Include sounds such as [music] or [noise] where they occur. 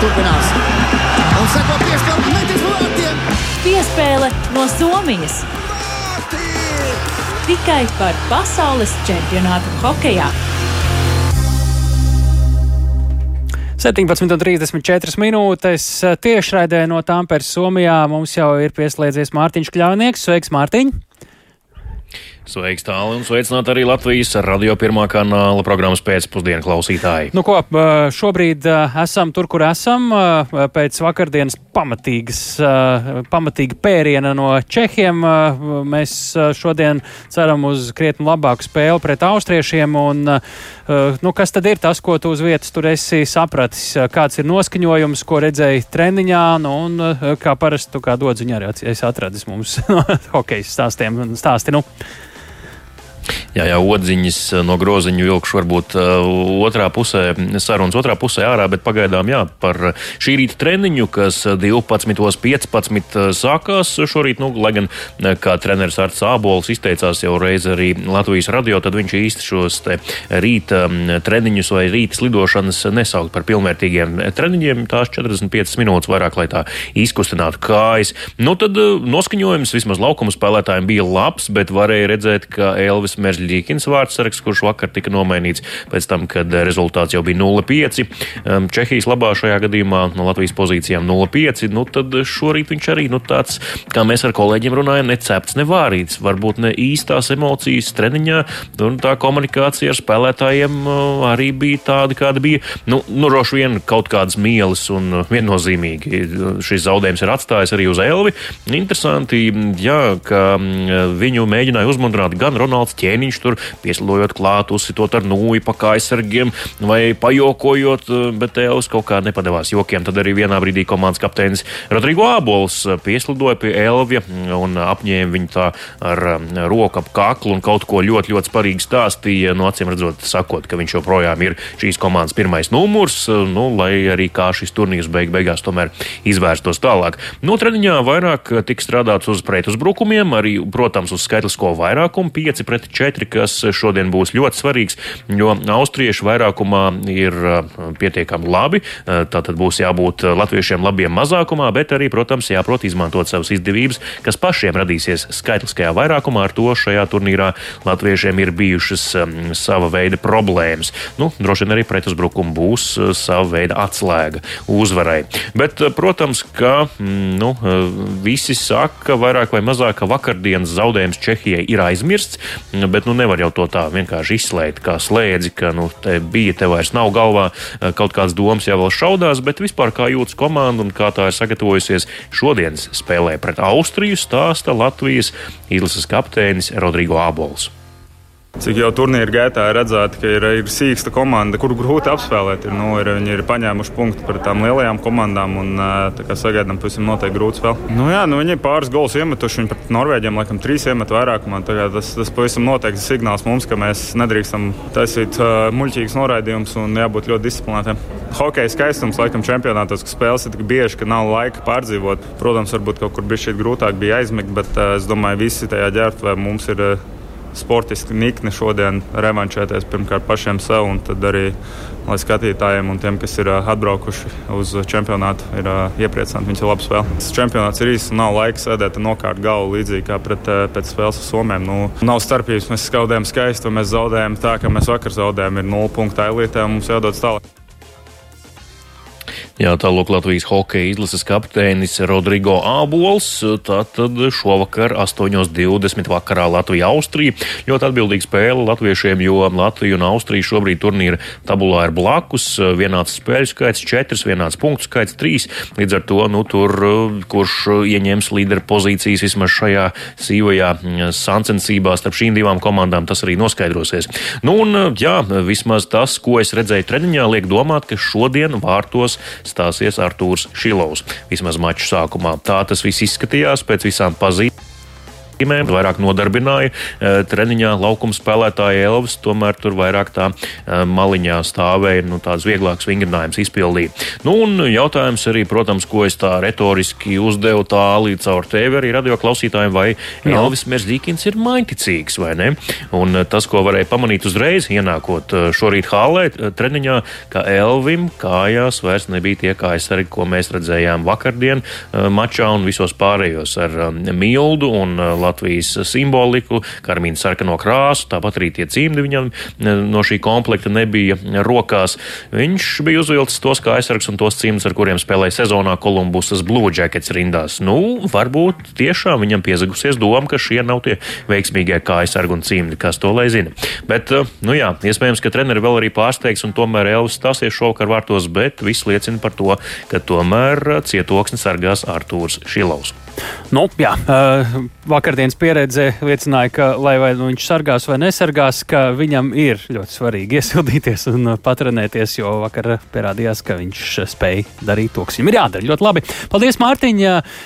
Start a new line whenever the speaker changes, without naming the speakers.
turpinās. Un seko piespēle metis vārtiem.
Piespēle no Somijas. Tikai par pasaules čempionātu hokejā.
17,34 minūtes tiešraidē no Tāmpēras Somijā mums jau ir pieslēdzies Mārtiņš Kļāvnieks. Sveiks, Mārtiņ!
Sveiks, tālāk, un sveicināt arī Latvijas radio pirmā kanāla programmas pēcpusdienu klausītāji.
Nu, ko, šobrīd esam tur, kur esam, pēc vakardienas pamatīgas, pamatīga pēriena no Čehiem. Mēs šodien ceram uz krietni labāku spēli pret austriešiem, un nu, kas tad ir tas, ko tu uz vietas tur esi sapratis? Kāds ir noskaņojums, ko redzēji treniņā, nu, un kā parasti tu kā dodziņā arī esi atradis mums [laughs] no hokeja stāstiem stāsti. Nu.
Jā, jā, odziņas eh, no groziņu vilkšu varbūt uh, otrā pusē, sarunas otrā pusē ārā, bet pagaidām jā, par šī rīta treniņu, kas 12.15 sākās šorīt, nu, lai gan kā treneris Arts Ābols izteicās jau reiz arī Latvijas radio, tad viņš īsti šos rīta treniņus vai rīta slidošanas nesaukt par pilnvērtīgiem treniņiem, tās 45 minūtes vairāk, lai tā izkustinātu kājas. Nu, tad noskaņojums vismaz laukuma spēlētājiem bija labs, bet varēja redzēt, ka Elvis Meržģīkins vārdsargs, kurš vakar tika nomainīts pēc tam, kad rezultāts jau bija 0-5. Um, Čehijas labā šajā gadījumā no Latvijas pozīcijām 0-5. Nu, tad šorīt viņš arī nu, tāds, kā mēs ar kolēģiem runājam, necepts, nevārīts. Varbūt ne īstās emocijas treniņā, un tā komunikācija ar spēlētājiem uh, arī bija tāda, kāda bija. Nu, nu roši vien kaut kādas mielas un viennozīmīgi šis zaudējums ir atstājis arī uz Elvi. Interesanti, jā, ka viņu mēģināja uzmundrināt gan Ronalds Ķēniņš, tur pieslojot klāt, uzsitot ar nūju pa kājsargiem vai pajokojot, eh, bet Tēls kaut kā nepadevās jokiem. Tad arī vienā brīdī komandas kapteinis Rodrigo Ābols eh, pieslidoja pie Elvija un apņēma viņu tā ar eh, roku ap kaklu un kaut ko ļoti, ļoti sparīgi stāstīja. No acīm redzot, sakot, ka viņš joprojām ir šīs komandas pirmais numurs, nu, lai arī kā šis turnīrs beig beigās tomēr izvērstos tālāk. No treniņā vairāk tika strādāts uz pretuzbrukumiem, arī, protams, uz skaitlisko vairākumu 5 pret 4 4, kas šodien būs ļoti svarīgs, jo austrieši vairākumā ir pietiekami labi. Tātad būs jābūt latviešiem labiem mazākumā, bet arī, protams, jāprot izmantot savas izdevības, kas pašiem radīsies skaitliskajā vairākumā. Ar to šajā turnīrā latviešiem ir bijušas sava veida problēmas. Nu, droši vien arī pretuzbrukumi būs sava veida atslēga uzvarai. Bet, protams, ka nu, visi saka, vairāk vai mazāk, ka vakardienas zaudējums Čehijai ir aizmirsts bet nu, nevar jau to tā vienkārši izslēgt kā slēdzi, ka nu, te bija, te vairs nav galvā eh, kaut kādas domas jau vēl šaudās, bet vispār kā jūtas komanda un kā tā ir sagatavojusies šodienas spēlē pret Austriju, stāsta Latvijas izlases kapteinis Rodrigo Ābols.
Cik jau turnīra gaitā ir redzēts, ka ir, ir sīksta komanda, kuru grūti apspēlēt. Ir, nu, ir, viņi ir paņēmuši punktu par tām lielajām komandām un sagaidām, pavisam noteikti grūti spēle. Nu, jā, nu, viņi ir pāris gols iemetuši. Viņi pret Norvēģiem laikam trīs iemet vairākumā. Tas, tas pavisam noteikti signāls mums, ka mēs nedrīkstam taisīt uh, muļķīgus noraidījumus un jābūt ļoti disciplinētiem. Hokeja skaistums laikam čempionātos, ka spēles ir tik bieži, ka nav laika pārdzīvot. Protams, varbūt kaut kur bija šī grūtāk bija aizmigt, bet uh, es domāju, visi tajā ģērbtuvē mums ir. Uh, sportiski nikni šodien revanšēties pirmkārt pašiem sev, un tad arī lai skatītājiem un tiem, kas ir atbraukuši uz čempionātu, ir iepriecināti. Viņš ir labs spēle. Tas čempionāts ir īsts un nav laika sēdēt un nokārt galvu līdzīgi kā pret, pēc spēles ar Somiem. Nu, nav starpības. Mēs skaudējam skaisti, un mēs zaudējam tā, kā mēs vakar zaudējām. Ir 0 punktu elitē un mums jādodas tālāk.
Jā, tālāk Latvijas hokeja izlases kapteinis Rodrigo Ābols. Tātad šovakar 8.20 vakarā Latvija-Austrija. Ļoti atbildīga spēle latviešiem, jo Latvija un Austrija šobrīd turnīra tabulā ir blakus. Vienāds spēļu skaits 4, vienāds punktu skaits 3. Līdz ar to, nu, tur, kurš ieņems līderu pozīcijas vismaz šajā sīvajā sacensībā starp šīm divām komandām, tas arī noskaidrosies. Nu, un, jā, vismaz tas, ko es redzēju treniņā, liek domāt, ka šodien vārtos stāsies Artūrs Šilovs. Vismaz maču sākumā tā tas viss izskatījās pēc visām pazīmēm. vairāk nodarbināja treniņā laukuma spēlētāja Elvis, tomēr tur vairāk tā maliņā stāvēja, nu, tāds vieglāks vingrinājums izpildīja. Nu, un jautājums arī, protams, ko es tā retoriski uzdevu tā līdz caur tevi arī radio klausītājiem, vai no. Elvis Merzīkins ir mainticīgs vai ne? Un tas, ko varēja pamanīt uzreiz, ienākot šorīt hālē treniņā, ka Elvim kājās vairs nebija tie kājasargi, ko mēs redzējām vakardien mačā un visos pārējos ar mildu un Latvijas simboliku, karmīnu sarkano krāsu, tāpat arī tie cimdi viņam no šī komplekta nebija rokās. Viņš bija uzvilcis tos kā aizsargs un tos cimdus, ar kuriem spēlēja sezonā Kolumbusas Blue Jackets rindās. Nu, varbūt tiešām viņam piezagusies doma, ka šie nav tie veiksmīgie kā aizsargi un cimdi, kas to lai zina. Bet, nu jā, iespējams, ka treneri vēl arī pārsteigs un tomēr Elvis stāsies šovakar vārtos, bet viss liecina par to, ka tomēr cietoksni sargās Artūrs Šilovs.
Nu, jā, vakardienas pieredze liecināja, ka, lai nu viņš sargās vai nesargās, ka viņam ir ļoti svarīgi iesildīties un patrenēties, jo vakar pierādījās, ka viņš spēja darīt to, kas viņam ir jādara. Ļoti labi. Paldies, Mārtiņ!